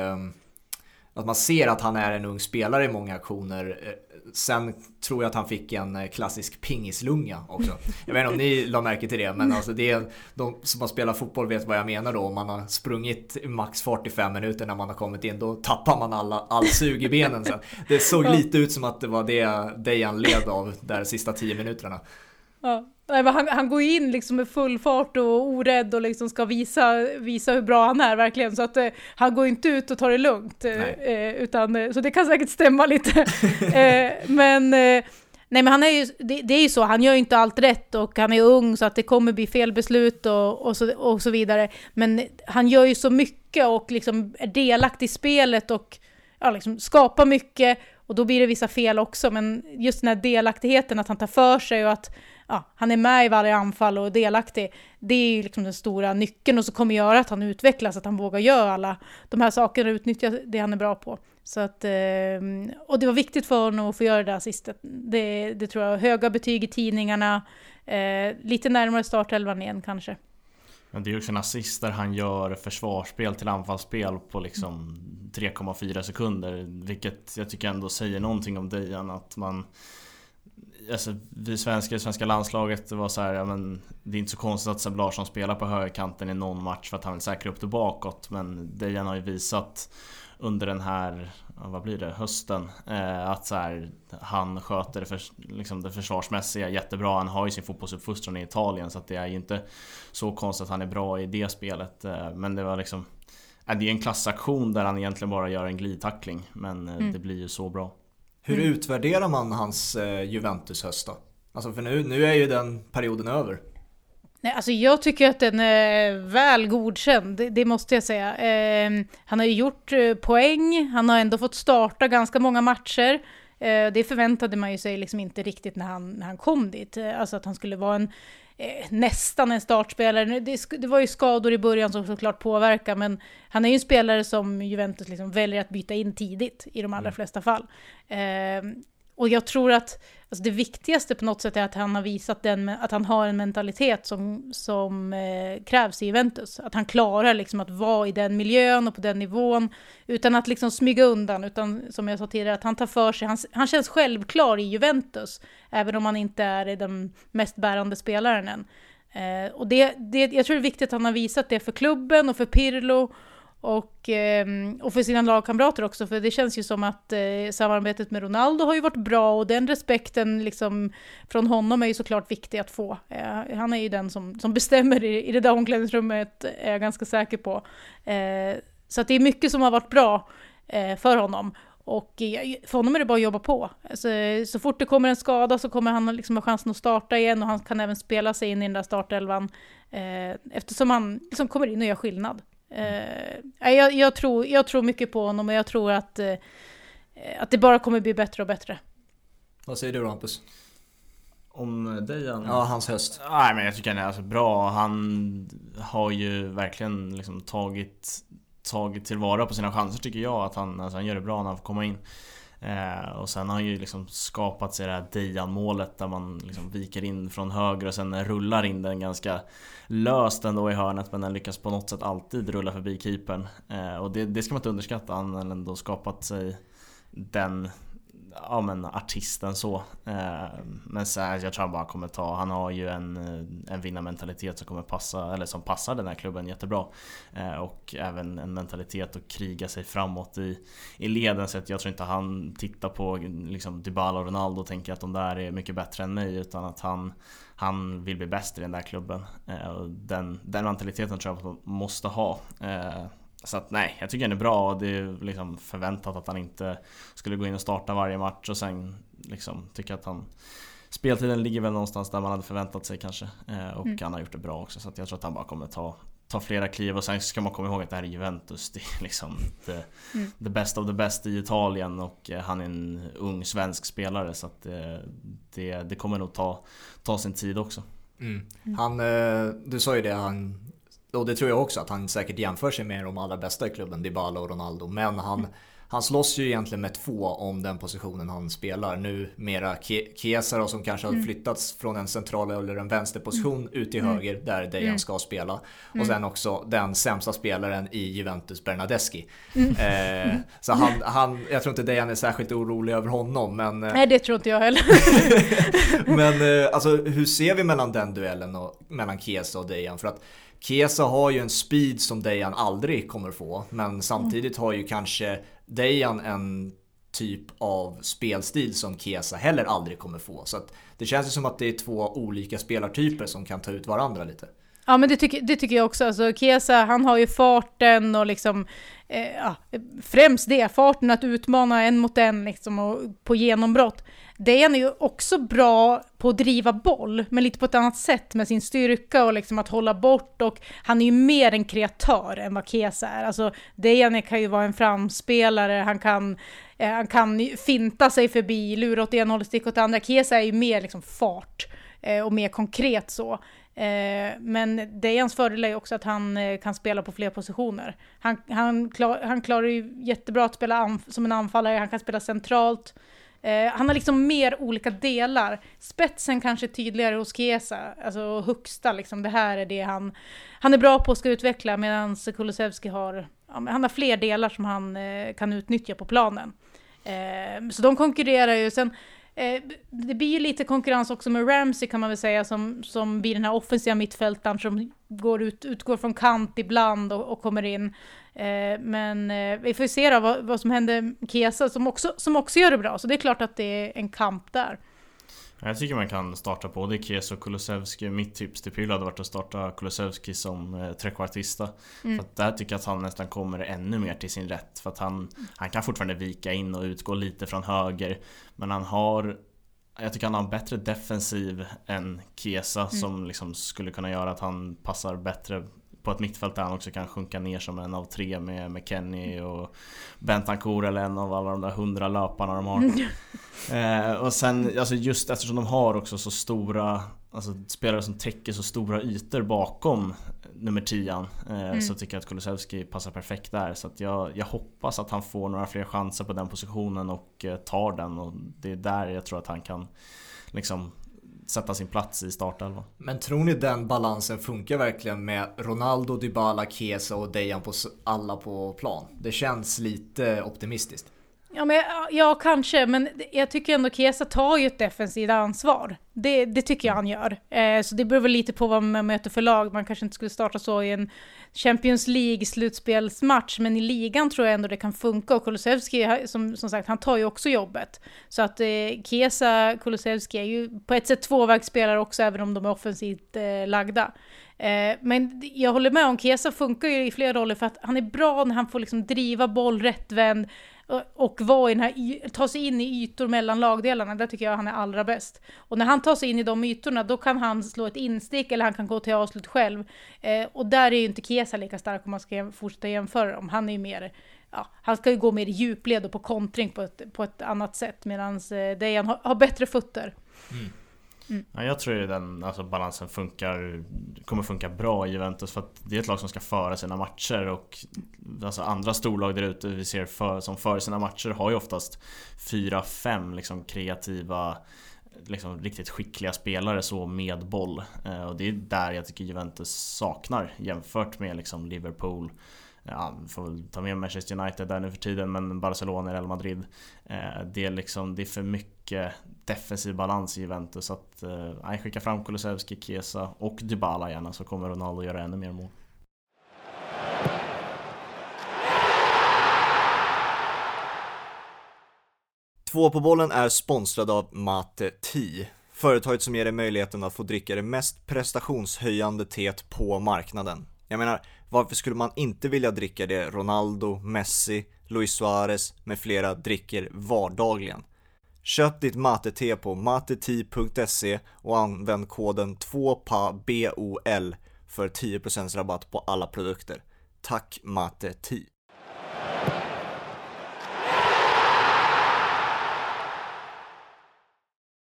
att man ser att han är en ung spelare i många aktioner. Eh, Sen tror jag att han fick en eh, klassisk pingislunga också. Jag vet inte om ni la märke till det, men alltså det är, de som har spelat fotboll vet vad jag menar då. Om man har sprungit max 45 minuter när man har kommit in, då tappar man alla, all sug i benen sen. Det såg lite ut som att det var det Dejan led av där sista 10 minuterna. Ja. Han, han går in liksom med full fart och orädd och liksom ska visa, visa hur bra han är verkligen. Så att eh, han går inte ut och tar det lugnt. Eh, utan, eh, så det kan säkert stämma lite. eh, men, eh, nej, men han är ju, det, det, är ju så, han gör ju inte allt rätt och han är ung så att det kommer bli felbeslut och, och, så, och så vidare. Men han gör ju så mycket och liksom är delaktig i spelet och ja, liksom skapar mycket. Och då blir det vissa fel också, men just den här delaktigheten, att han tar för sig och att ja, han är med i varje anfall och är delaktig. Det är ju liksom den stora nyckeln och så kommer göra att han utvecklas, att han vågar göra alla de här sakerna och utnyttja det han är bra på. Så att, ehm, och det var viktigt för honom att få göra det där assistet. Det, det tror jag. Höga betyg i tidningarna, eh, lite närmare startelvan igen kanske. Men det är också en assist där han gör försvarsspel till anfallsspel på liksom 3,4 sekunder. Vilket jag tycker ändå säger någonting om Dejan. Att man alltså, vi svenskar i svenska landslaget det var så här, ja, men Det är inte så konstigt att Seb Larsson spelar på högerkanten i någon match för att han vill säkra upp det bakåt. Men Dejan har ju visat under den här, vad blir det, hösten. Eh, att så här, han sköter det, för, liksom det försvarsmässiga jättebra. Han har ju sin fotbollsuppfostran i Italien så det är ju inte så konstigt att han är bra i det spelet. Eh, men det var liksom det är en klassaktion där han egentligen bara gör en glidtackling men eh, mm. det blir ju så bra. Hur mm. utvärderar man hans eh, Juventus-höst då? Alltså för nu, nu är ju den perioden över. Nej, alltså jag tycker att den är väl godkänd, det, det måste jag säga. Eh, han har ju gjort eh, poäng, han har ändå fått starta ganska många matcher. Eh, det förväntade man ju sig liksom inte riktigt när han, när han kom dit. Eh, alltså att han skulle vara en eh, nästan en startspelare. Det, det, var ju skador i början som såklart påverkar, men han är ju en spelare som Juventus liksom väljer att byta in tidigt i de allra mm. flesta fall. Eh, och jag tror att alltså det viktigaste på något sätt är att han har visat den, att han har en mentalitet som, som eh, krävs i Juventus. Att han klarar liksom att vara i den miljön och på den nivån utan att liksom smyga undan, utan som jag sa tidigare, att han tar för sig. Han, han känns självklar i Juventus, även om han inte är den mest bärande spelaren än. Eh, och det, det, jag tror det är viktigt att han har visat det för klubben och för Pirlo och, ehm, och för sina lagkamrater också, för det känns ju som att eh, samarbetet med Ronaldo har ju varit bra och den respekten liksom från honom är ju såklart viktig att få. Eh, han är ju den som, som bestämmer i, i det där omklädningsrummet, är jag ganska säker på. Eh, så att det är mycket som har varit bra för honom. Och för honom är det bara att jobba på. Alltså, så fort det kommer en skada så kommer han liksom ha chansen att starta igen och han kan även spela sig in i den där startelvan. Eh, eftersom han liksom kommer in och gör skillnad. Eh, jag, jag, tror, jag tror mycket på honom och jag tror att, eh, att det bara kommer bli bättre och bättre. Vad säger du då Hampus? Om Dejan? Ja, hans höst. Nej men jag tycker han är alltså bra. Han har ju verkligen liksom tagit, tagit tillvara på sina chanser tycker jag. Att han, alltså han gör det bra när han får komma in. Eh, och sen har han ju liksom skapat sig det här Dejan-målet där man liksom viker in från höger och sen rullar in den ganska löst ändå i hörnet men den lyckas på något sätt alltid rulla förbi keepern. Eh, och det, det ska man inte underskatta, han har ändå skapat sig den ja, men artisten så. Ehm, men så här, jag tror han bara kommer ta, han har ju en, eh, en vinnarmentalitet som kommer passa, eller som passar den här klubben jättebra. Ehm, och även en mentalitet att kriga sig framåt i, i leden. Så att jag tror inte han tittar på liksom Dybala och Ronaldo och tänker att de där är mycket bättre än mig. Utan att han, han vill bli bäst i den där klubben. Ehm, den, den mentaliteten tror jag att man måste ha. Så att nej, jag tycker han är bra och det är liksom förväntat att han inte skulle gå in och starta varje match och sen liksom tycka att han Speltiden ligger väl någonstans där man hade förväntat sig kanske eh, och mm. han har gjort det bra också så att jag tror att han bara kommer ta ta flera kliv och sen ska man komma ihåg att det här är Juventus. Det är liksom the, mm. the best of the best i Italien och eh, han är en ung svensk spelare så att det, det, det kommer nog ta, ta sin tid också. Mm. mm. Han, eh, du sa ju det, han och det tror jag också att han säkert jämför sig med de allra bästa i klubben, Dybala och Ronaldo. Men han, han slåss ju egentligen med två om den positionen han spelar. Nu mera Chiesa som kanske har mm. flyttats från en central eller en vänsterposition mm. ut till mm. höger där Dejan mm. ska spela. Och sen också den sämsta spelaren i Juventus, Bernadeschi. Eh, så han, han, jag tror inte Dejan är särskilt orolig över honom. Men, eh, Nej det tror inte jag heller. men eh, alltså hur ser vi mellan den duellen och mellan Chiesa och Dejan? För att Kesa har ju en speed som Dejan aldrig kommer få. Men samtidigt har ju kanske Dejan en typ av spelstil som Kesa heller aldrig kommer få. Så det känns ju som att det är två olika spelartyper som kan ta ut varandra lite. Ja men det tycker, det tycker jag också. Alltså, Kesa han har ju farten och liksom eh, ja, främst det, farten att utmana en mot en liksom och på genombrott. Dejan är ju också bra på att driva boll, men lite på ett annat sätt med sin styrka och liksom att hålla bort och han är ju mer en kreatör än vad Kesa är. Alltså Dejan kan ju vara en framspelare, han kan, eh, han kan finta sig förbi, lura åt ena hållet, sticka åt andra. Kesa är ju mer liksom fart eh, och mer konkret så. Eh, men Dejans fördel är också att han eh, kan spela på fler positioner. Han, han, klar, han klarar ju jättebra att spela som en anfallare, han kan spela centralt. Eh, han har liksom mer olika delar. Spetsen kanske tydligare hos Chiesa, alltså högsta liksom, det här är det han, han är bra på att ska utveckla medan Kulusevski har, han har fler delar som han kan utnyttja på planen. så de konkurrerar ju. Sen Eh, det blir ju lite konkurrens också med Ramsey kan man väl säga som, som blir den här offensiva mittfältaren som går ut, utgår från kant ibland och, och kommer in. Eh, men eh, vi får se då vad, vad som händer med Kesa som också, som också gör det bra, så det är klart att det är en kamp där. Jag tycker man kan starta både Kies och Kulusevski. Mitt tips till Pyl hade varit att starta Kulusevski som eh, trekvartista. Mm. För att där tycker jag att han nästan kommer ännu mer till sin rätt. För att han, han kan fortfarande vika in och utgå lite från höger. Men han har jag tycker han har en bättre defensiv än Kiesa mm. som liksom skulle kunna göra att han passar bättre på ett mittfält där han också kan sjunka ner som en av tre med, med Kenny och Bentancourt eller en av alla de där hundra löparna de har. eh, och sen alltså just eftersom de har också så stora Alltså spelare som täcker så stora ytor bakom nummer 10 eh, mm. Så tycker jag att Kulusevski passar perfekt där Så jag, jag hoppas att han får några fler chanser på den positionen och eh, tar den och det är där jag tror att han kan liksom sätta sin plats i startelvan. Men tror ni den balansen funkar verkligen med Ronaldo, Dybala, Chiesa och Dejan på alla på plan? Det känns lite optimistiskt. Ja, men, ja, kanske, men jag tycker ändå Kesa tar ju ett defensivt ansvar. Det, det tycker jag han gör. Eh, så det beror väl lite på vad man möter för lag. Man kanske inte skulle starta så i en Champions League-slutspelsmatch, men i ligan tror jag ändå det kan funka. Och Kulusevski, som, som sagt, han tar ju också jobbet. Så att eh, Kesa, Kulusevski är ju på ett sätt tvåvägsspelare också, även om de är offensivt eh, lagda. Eh, men jag håller med om, Kesa funkar ju i flera roller för att han är bra när han får liksom driva boll rättvänd, och vara i den här, ta sig in i ytor mellan lagdelarna, där tycker jag han är allra bäst. Och när han tar sig in i de ytorna, då kan han slå ett instick eller han kan gå till avslut själv. Eh, och där är ju inte Kiesa lika stark om man ska fortsätta jämföra dem. Han är ju mer, ja, han ska ju gå mer i djupled och på kontring på ett, på ett annat sätt, medan eh, Dejan har, har bättre fötter. Mm. Mm. Ja, jag tror att den alltså, balansen funkar, kommer funka bra i Juventus för att det är ett lag som ska föra sina matcher och alltså, andra storlag där ute vi ser för, som för sina matcher har ju oftast 4-5 liksom, kreativa liksom, riktigt skickliga spelare så med boll. Eh, och det är där jag tycker Juventus saknar jämfört med liksom, Liverpool ja, får väl ta med Manchester United där nu för tiden, men Barcelona, Real Madrid. Eh, det, är liksom, det är för mycket defensiv balans i Juventus. Så att, eh, skicka fram Kulusevski, Chiesa och Dybala gärna så kommer Ronaldo göra ännu mer mål. Två på bollen är sponsrad av Mate Tea. Företaget som ger dig möjligheten att få dricka det mest prestationshöjande teet på marknaden. Jag menar, varför skulle man inte vilja dricka det Ronaldo, Messi, Luis Suarez med flera dricker vardagligen? Köp ditt mate-te på mateti.se och använd koden 2PABOL för 10% rabatt på alla produkter. Tack Mate Tea!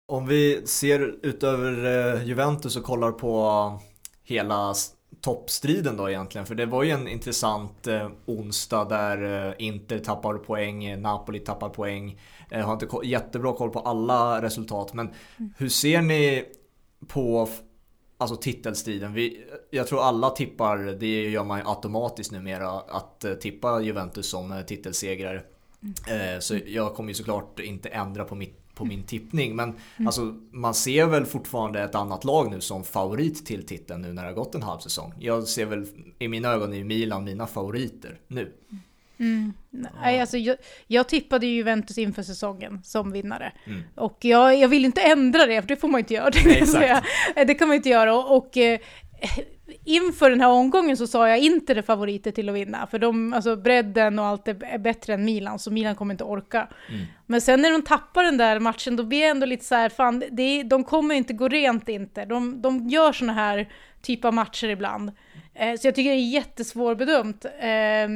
Om vi ser utöver eh, Juventus och kollar på hela toppstriden då egentligen. För det var ju en intressant eh, onsdag där eh, Inter tappar poäng, Napoli tappar poäng. Jag har inte jättebra koll på alla resultat men mm. hur ser ni på alltså titelstriden? Vi, jag tror alla tippar, det gör man ju automatiskt numera, att tippa Juventus som titelsegrare. Mm. Så jag kommer ju såklart inte ändra på mitt på min tippning. Men mm. alltså, man ser väl fortfarande ett annat lag nu som favorit till titeln nu när det har gått en halv säsong. Jag ser väl i mina ögon i Milan mina favoriter nu. Mm. Nej, alltså, jag, jag tippade ju Juventus inför säsongen som vinnare. Mm. Och jag, jag vill inte ändra det, för det får man inte göra. Det, det kan man inte göra. Och, och eh, inför den här omgången så sa jag inte det favoriter till att vinna, för de, alltså bredden och allt är bättre än Milan, så Milan kommer inte orka. Mm. Men sen när de tappar den där matchen, då blir jag ändå lite så här, fan, det de kommer inte gå rent inte. De, de gör såna här typ av matcher ibland. Eh, så jag tycker det är jättesvårbedömt. Eh,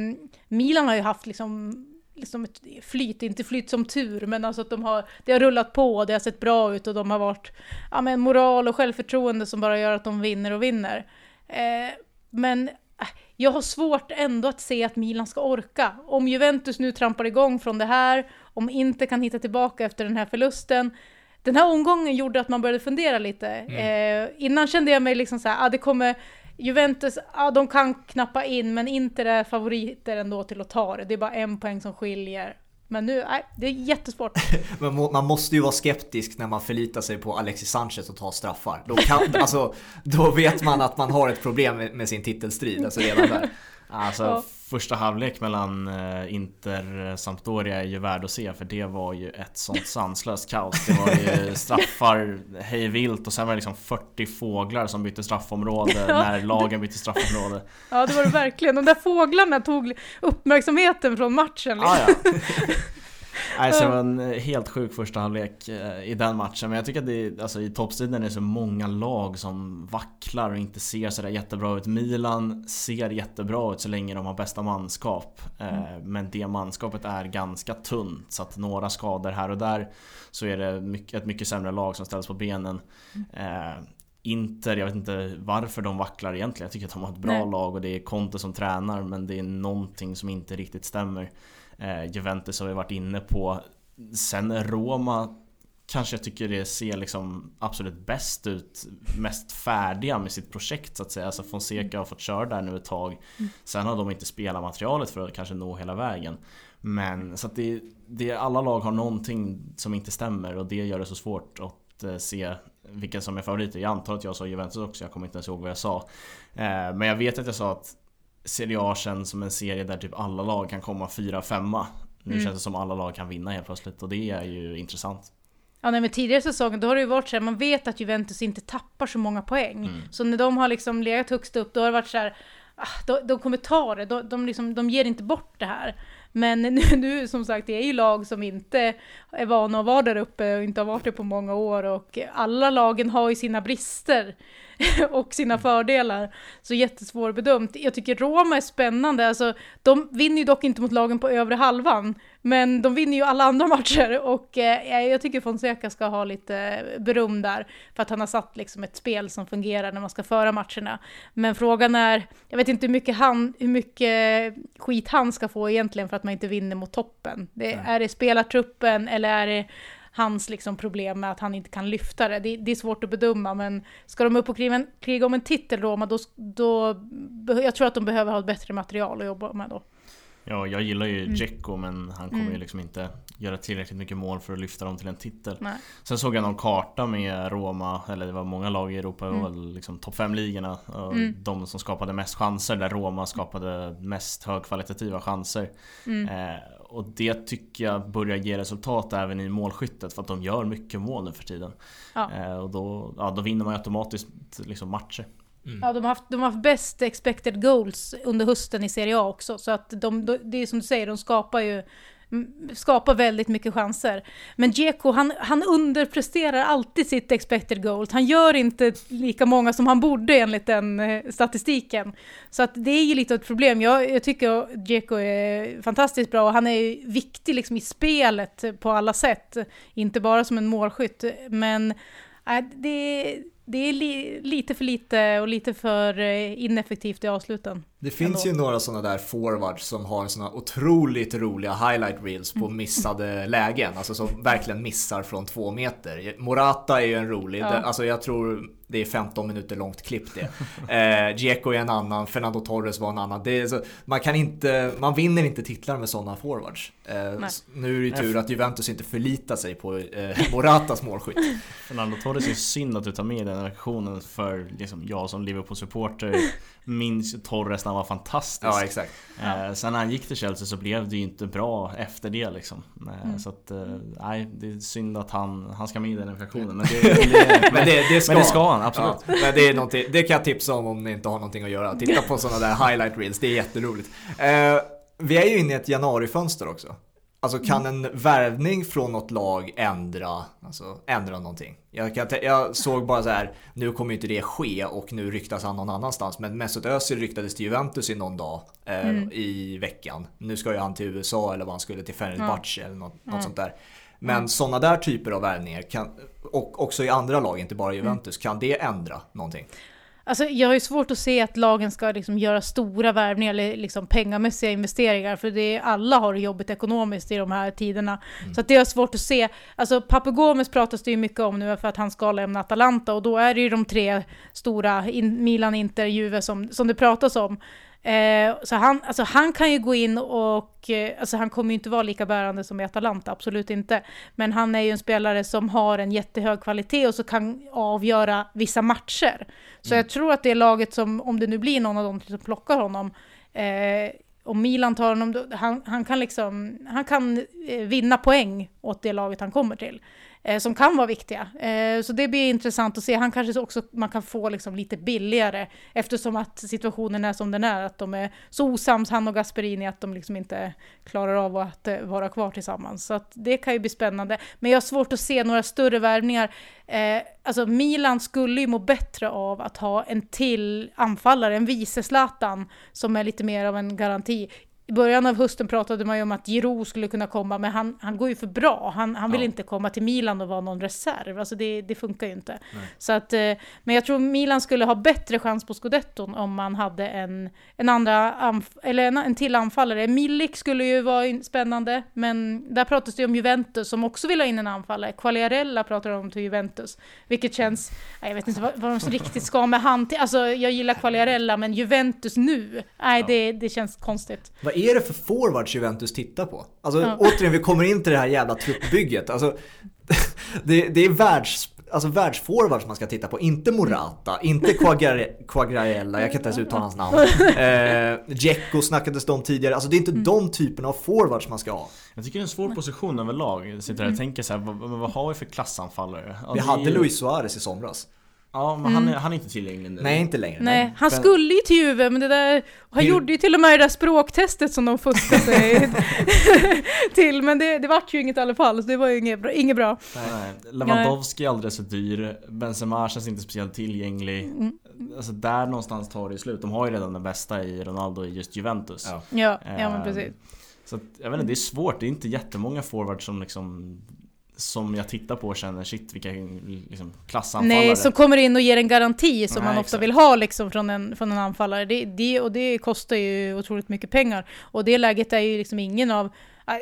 Milan har ju haft liksom liksom ett flyt, inte flyt som tur, men alltså att de har, det har rullat på, det har sett bra ut och de har varit, ja men moral och självförtroende som bara gör att de vinner och vinner. Eh, men äh, jag har svårt ändå att se att Milan ska orka. Om Juventus nu trampar igång från det här, om inte kan hitta tillbaka efter den här förlusten. Den här omgången gjorde att man började fundera lite. Mm. Eh, innan kände jag mig liksom så här, ah, det kommer Juventus, ja de kan knappa in men inte är favoriter ändå till att ta det. Det är bara en poäng som skiljer. Men nu, nej, det är jättesvårt. Men man måste ju vara skeptisk när man förlitar sig på Alexis Sanchez och tar straffar. Då, kan, alltså, då vet man att man har ett problem med sin titelstrid, alltså redan där. Alltså ja. första halvlek mellan eh, Inter Sampdoria är ju värd att se för det var ju ett sånt sanslöst kaos. Det var ju straffar hej vilt och sen var det liksom 40 fåglar som bytte straffområde ja. när lagen bytte straffområde. Ja det var det verkligen. De där fåglarna tog uppmärksamheten från matchen. Liksom. Ah, ja. Nej, så det var en eh, helt sjuk första halvlek eh, i den matchen. Men jag tycker att det, alltså, i toppstriden är det så många lag som vacklar och inte ser sådär jättebra ut. Milan ser jättebra ut så länge de har bästa manskap. Eh, mm. Men det manskapet är ganska tunt så att några skador här och där så är det ett mycket sämre lag som ställs på benen. Mm. Inter, jag vet inte varför de vacklar egentligen. Jag tycker att de har ett bra Nej. lag och det är Conte som tränar men det är någonting som inte riktigt stämmer. Eh, Juventus har vi varit inne på. Sen Roma kanske jag tycker det ser liksom absolut bäst ut, mest färdiga med sitt projekt så att säga. Alltså Fonseca har fått köra där nu ett tag. Mm. Sen har de inte spelat materialet för att kanske nå hela vägen. Men så att det, det, alla lag har någonting som inte stämmer och det gör det så svårt att eh, se vilka som är favoriter. Jag antar att jag sa Juventus också, jag kommer inte ens ihåg vad jag sa. Eh, men jag vet att jag sa att Serie A känns som en serie där typ alla lag kan komma 4-5 Nu mm. känns det som alla lag kan vinna helt plötsligt och det är ju intressant. Ja, nej, men tidigare säsonger då har det ju varit så här, man vet att Juventus inte tappar så många poäng. Mm. Så när de har liksom legat högst upp, då har det varit så här, ah, de, de kommer ta det, de, de, liksom, de ger inte bort det här. Men nu, nu som sagt, det är ju lag som inte är vana att vara där uppe och inte har varit det på många år och alla lagen har ju sina brister. och sina mm. fördelar. Så jättesvårbedömt. Jag tycker Roma är spännande, alltså de vinner ju dock inte mot lagen på övre halvan, men de vinner ju alla andra matcher och eh, jag tycker Fonseca ska ha lite beröm där för att han har satt liksom ett spel som fungerar när man ska föra matcherna. Men frågan är, jag vet inte hur mycket, han, hur mycket skit han ska få egentligen för att man inte vinner mot toppen. Det, är det spelartruppen eller är det hans liksom problem med att han inte kan lyfta det. det. det. är svårt att bedöma, men ska de upp och kriga, kriga om en titel Roma, då, då, jag tror att de behöver ha ett bättre material att jobba med då. Ja, jag gillar ju mm. men han kommer mm. ju liksom inte göra tillräckligt mycket mål för att lyfta dem till en titel. Nej. Sen såg jag någon karta med Roma, eller det var många lag i Europa, mm. liksom topp 5-ligorna. Mm. De som skapade mest chanser, där Roma skapade mest högkvalitativa chanser. Mm. Eh, och det tycker jag börjar ge resultat även i målskyttet för att de gör mycket mål nu för tiden. Ja. Eh, och då, ja, då vinner man automatiskt liksom matcher. Mm. Ja, de har, haft, de har haft bäst expected goals under hösten i Serie A också. Så att de, de, det är som du säger, de skapar ju skapar väldigt mycket chanser. Men Dzeko, han, han underpresterar alltid sitt expected goals. Han gör inte lika många som han borde enligt den eh, statistiken. Så att det är ju lite ett problem. Jag, jag tycker Dzeko är fantastiskt bra och han är viktig liksom i spelet på alla sätt. Inte bara som en målskytt. Men äh, det det är li lite för lite och lite för eh, ineffektivt i avsluten. Det finns ändå. ju några sådana där forwards som har sådana otroligt roliga highlight reels på mm. missade lägen. Alltså som verkligen missar från två meter. Morata är ju en rolig, ja. alltså jag tror det är 15 minuter långt klipp det. Eh, Dzeko är en annan, Fernando Torres var en annan. Det är så, man, kan inte, man vinner inte titlar med sådana forwards. Eh, nu är det ju tur att Juventus inte förlitar sig på eh, Moratas målskytt. Fernando Torres är synd att du tar med den aktionen för liksom, jag som Liverpool-supporter minns Torres när han var fantastisk. Ja, exakt. Eh, sen när han gick till Chelsea så blev det ju inte bra efter det liksom. Eh, mm. Så att, eh, nej, det är synd att han, han ska med i den infektionen. Men det, det, men det, det, ska, men det ska han, absolut. Ja, men det, är det kan jag tipsa om om ni inte har någonting att göra. Titta på sådana där highlight reels, det är jätteroligt. Eh, vi är ju inne i ett januarifönster också. Alltså kan mm. en värvning från något lag ändra, alltså, ändra någonting? Jag, kan, jag såg bara så här, nu kommer inte det ske och nu ryktas han någon annanstans. Men Mesut Özil ryktades till Juventus i någon dag eh, mm. i veckan. Nu ska ju han till USA eller vad han skulle till Fenerbahce ja. eller något, något mm. sånt där. Men mm. sådana där typer av värvningar, kan, och också i andra lag, inte bara Juventus, kan det ändra någonting? Alltså, jag har ju svårt att se att lagen ska liksom göra stora värvningar eller liksom pengamässiga investeringar, för det är, alla har det jobbigt ekonomiskt i de här tiderna. Mm. Så att det är svårt att se. Alltså, Papu Gomes pratas det ju mycket om nu för att han ska lämna Atalanta, och då är det ju de tre stora, in, Milan, Inter, Juve, som, som det pratas om. Eh, så han, alltså han kan ju gå in och, eh, alltså han kommer ju inte vara lika bärande som i Atalanta, absolut inte. Men han är ju en spelare som har en jättehög kvalitet och så kan avgöra vissa matcher. Så mm. jag tror att det är laget som, om det nu blir någon av dem som plockar honom, eh, om Milan tar honom, han, han kan liksom, han kan eh, vinna poäng åt det laget han kommer till eh, som kan vara viktiga. Eh, så det blir intressant att se. Han kanske också man kan få liksom lite billigare eftersom att situationen är som den är. Att de är så osams, han och Gasperini, att de liksom inte klarar av att eh, vara kvar tillsammans. Så att det kan ju bli spännande. Men jag har svårt att se några större värvningar. Eh, alltså Milan skulle ju må bättre av att ha en till anfallare, en vice Zlatan, som är lite mer av en garanti i början av hösten pratade man ju om att Giroud skulle kunna komma, men han, han går ju för bra. Han, han vill ja. inte komma till Milan och vara någon reserv. Alltså det, det funkar ju inte. Så att, eh, men jag tror Milan skulle ha bättre chans på scudetton om man hade en, en andra eller en, en till anfallare. Milik skulle ju vara spännande, men där pratas det om Juventus som också vill ha in en anfallare. Quagliarella pratar om till Juventus, vilket känns, jag vet inte vad, vad de riktigt ska med han till. Alltså jag gillar Quagliarella, men Juventus nu, nej ja. det, det känns konstigt är det för forwards Juventus tittar på? Alltså ja. återigen, vi kommer in till det här jävla truppbygget. Alltså, det, det är världs alltså världsforwards man ska titta på. Inte Morata, inte Quagliarella, jag kan inte ens uttala hans namn. Eh, Dzeko snackades det om tidigare. Alltså det är inte mm. de typerna av forwards man ska ha. Jag tycker det är en svår position överlag. Jag sitter här och tänker så här, vad, vad, har vi för klassanfallare? Alltså, vi hade Luis Suarez i somras. Ja, men han, är, mm. han är inte tillgänglig nu. Nej, inte längre. Nej, han men... skulle ju till Juve, men det där... Han Hur... gjorde ju till och med det där språktestet som de fuskade sig till, men det, det vart ju inget i alla fall, så det var ju inget bra. Inget bra. Nej. Lewandowski är alldeles för dyr, Benzema känns inte speciellt tillgänglig. Mm. Alltså där någonstans tar det slut. De har ju redan den bästa i Ronaldo i just Juventus. Ja, ja, ja men precis. Så att, jag vet inte, det är svårt. Det är inte jättemånga forwards som liksom som jag tittar på och känner shit vilka liksom, klassanfallare. Nej, som kommer in och ger en garanti som Nej, man ofta exakt. vill ha liksom, från, en, från en anfallare. Det, det, och det kostar ju otroligt mycket pengar. Och det läget är ju liksom ingen av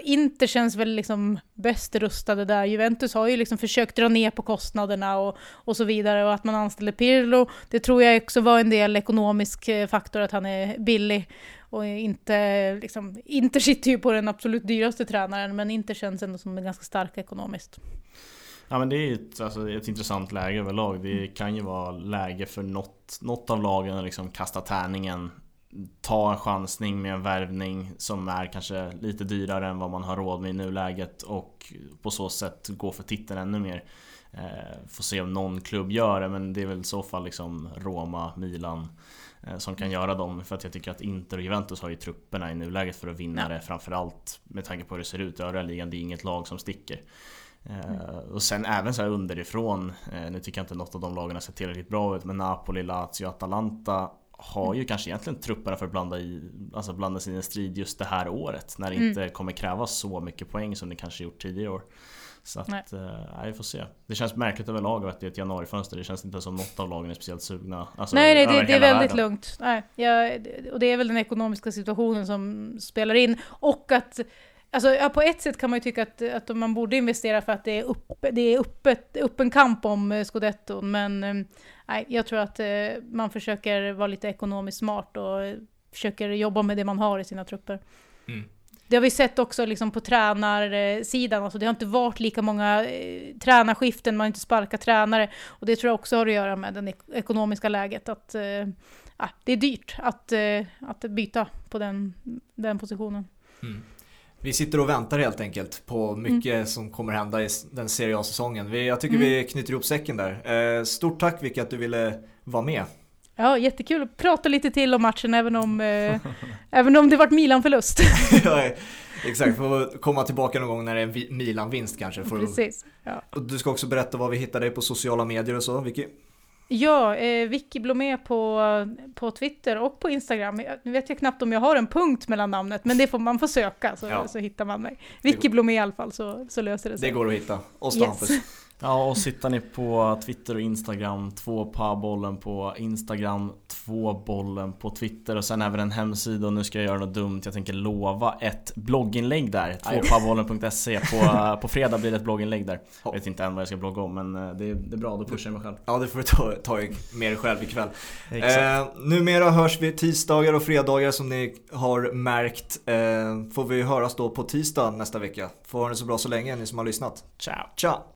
Inter känns väl liksom bäst rustade där. Juventus har ju liksom försökt dra ner på kostnaderna och, och så vidare och att man anställde Pirlo, det tror jag också var en del ekonomisk eh, faktor att han är billig och inte eh, liksom, Inter sitter ju på den absolut dyraste tränaren men Inter känns ändå som ganska stark ekonomiskt. Ja men det är ett, alltså, ett intressant läge överlag. Det kan ju vara läge för något, något av lagen att liksom kasta tärningen Ta en chansning med en värvning som är kanske lite dyrare än vad man har råd med i nuläget och på så sätt gå för titeln ännu mer. Eh, får se om någon klubb gör det men det är väl i så fall liksom Roma, Milan eh, som kan göra dem för att jag tycker att Inter och Juventus har ju trupperna i nuläget för att vinna ja. det framförallt med tanke på hur det ser ut i övriga ligan. Det är inget lag som sticker. Mm. Och sen även så här underifrån, nu tycker jag inte något av de lagen har sett tillräckligt bra ut men Napoli, Lazio, Atalanta har ju kanske egentligen trupperna för att blanda, i, alltså blanda sig i en strid just det här året när det mm. inte kommer krävas så mycket poäng som det kanske gjort tidigare år. Så att. Eh, vi får se. Det känns märkligt överlag att det är ett januarifönster. Det känns inte som något av lagen är speciellt sugna. Alltså, nej, nej det, det är väldigt världen. lugnt. Nej, ja, och det är väl den ekonomiska situationen som spelar in. Och att Alltså, ja, på ett sätt kan man ju tycka att, att man borde investera för att det är, upp, det är öppet, öppen kamp om eh, scudetton, men eh, nej, jag tror att eh, man försöker vara lite ekonomiskt smart och försöker jobba med det man har i sina trupper. Mm. Det har vi sett också liksom på tränarsidan, alltså det har inte varit lika många eh, tränarskiften, man har inte sparkat tränare. Och det tror jag också har att göra med det ekonomiska läget, att eh, det är dyrt att, eh, att byta på den, den positionen. Mm. Vi sitter och väntar helt enkelt på mycket mm. som kommer hända i den Serie A-säsongen. Jag tycker mm. vi knyter ihop säcken där. Eh, stort tack Vicky att du ville vara med. Ja, jättekul att prata lite till om matchen även om, eh, även om det vart Milan-förlust. ja, exakt, får komma tillbaka någon gång när det är en Milan-vinst kanske. Precis. Ja. Du ska också berätta var vi hittar dig på sociala medier och så, Vicky. Ja, eh, Vicky Blomé på, på Twitter och på Instagram. Nu vet jag knappt om jag har en punkt mellan namnet, men det får man får söka så, ja. så hittar man mig. Vicky Blomé i alla fall så, så löser det sig. Det går att hitta. Och Stampus. Yes. Ja, och sitter ni på Twitter och Instagram, två bollen på Instagram, två bollen på Twitter och sen även en hemsida och nu ska jag göra något dumt. Jag tänker lova ett blogginlägg där, tvåpabollen.se. På, på fredag blir det ett blogginlägg där. Jag vet inte än vad jag ska blogga om men eh, det, det är bra, då pushar jag mig själv. Ja, det får du ta, ta med dig själv ikväll. Eh, numera hörs vi tisdagar och fredagar som ni har märkt. Eh, får vi höras då på tisdag nästa vecka. Får ha det så bra så länge ni som har lyssnat. Ciao! Ciao!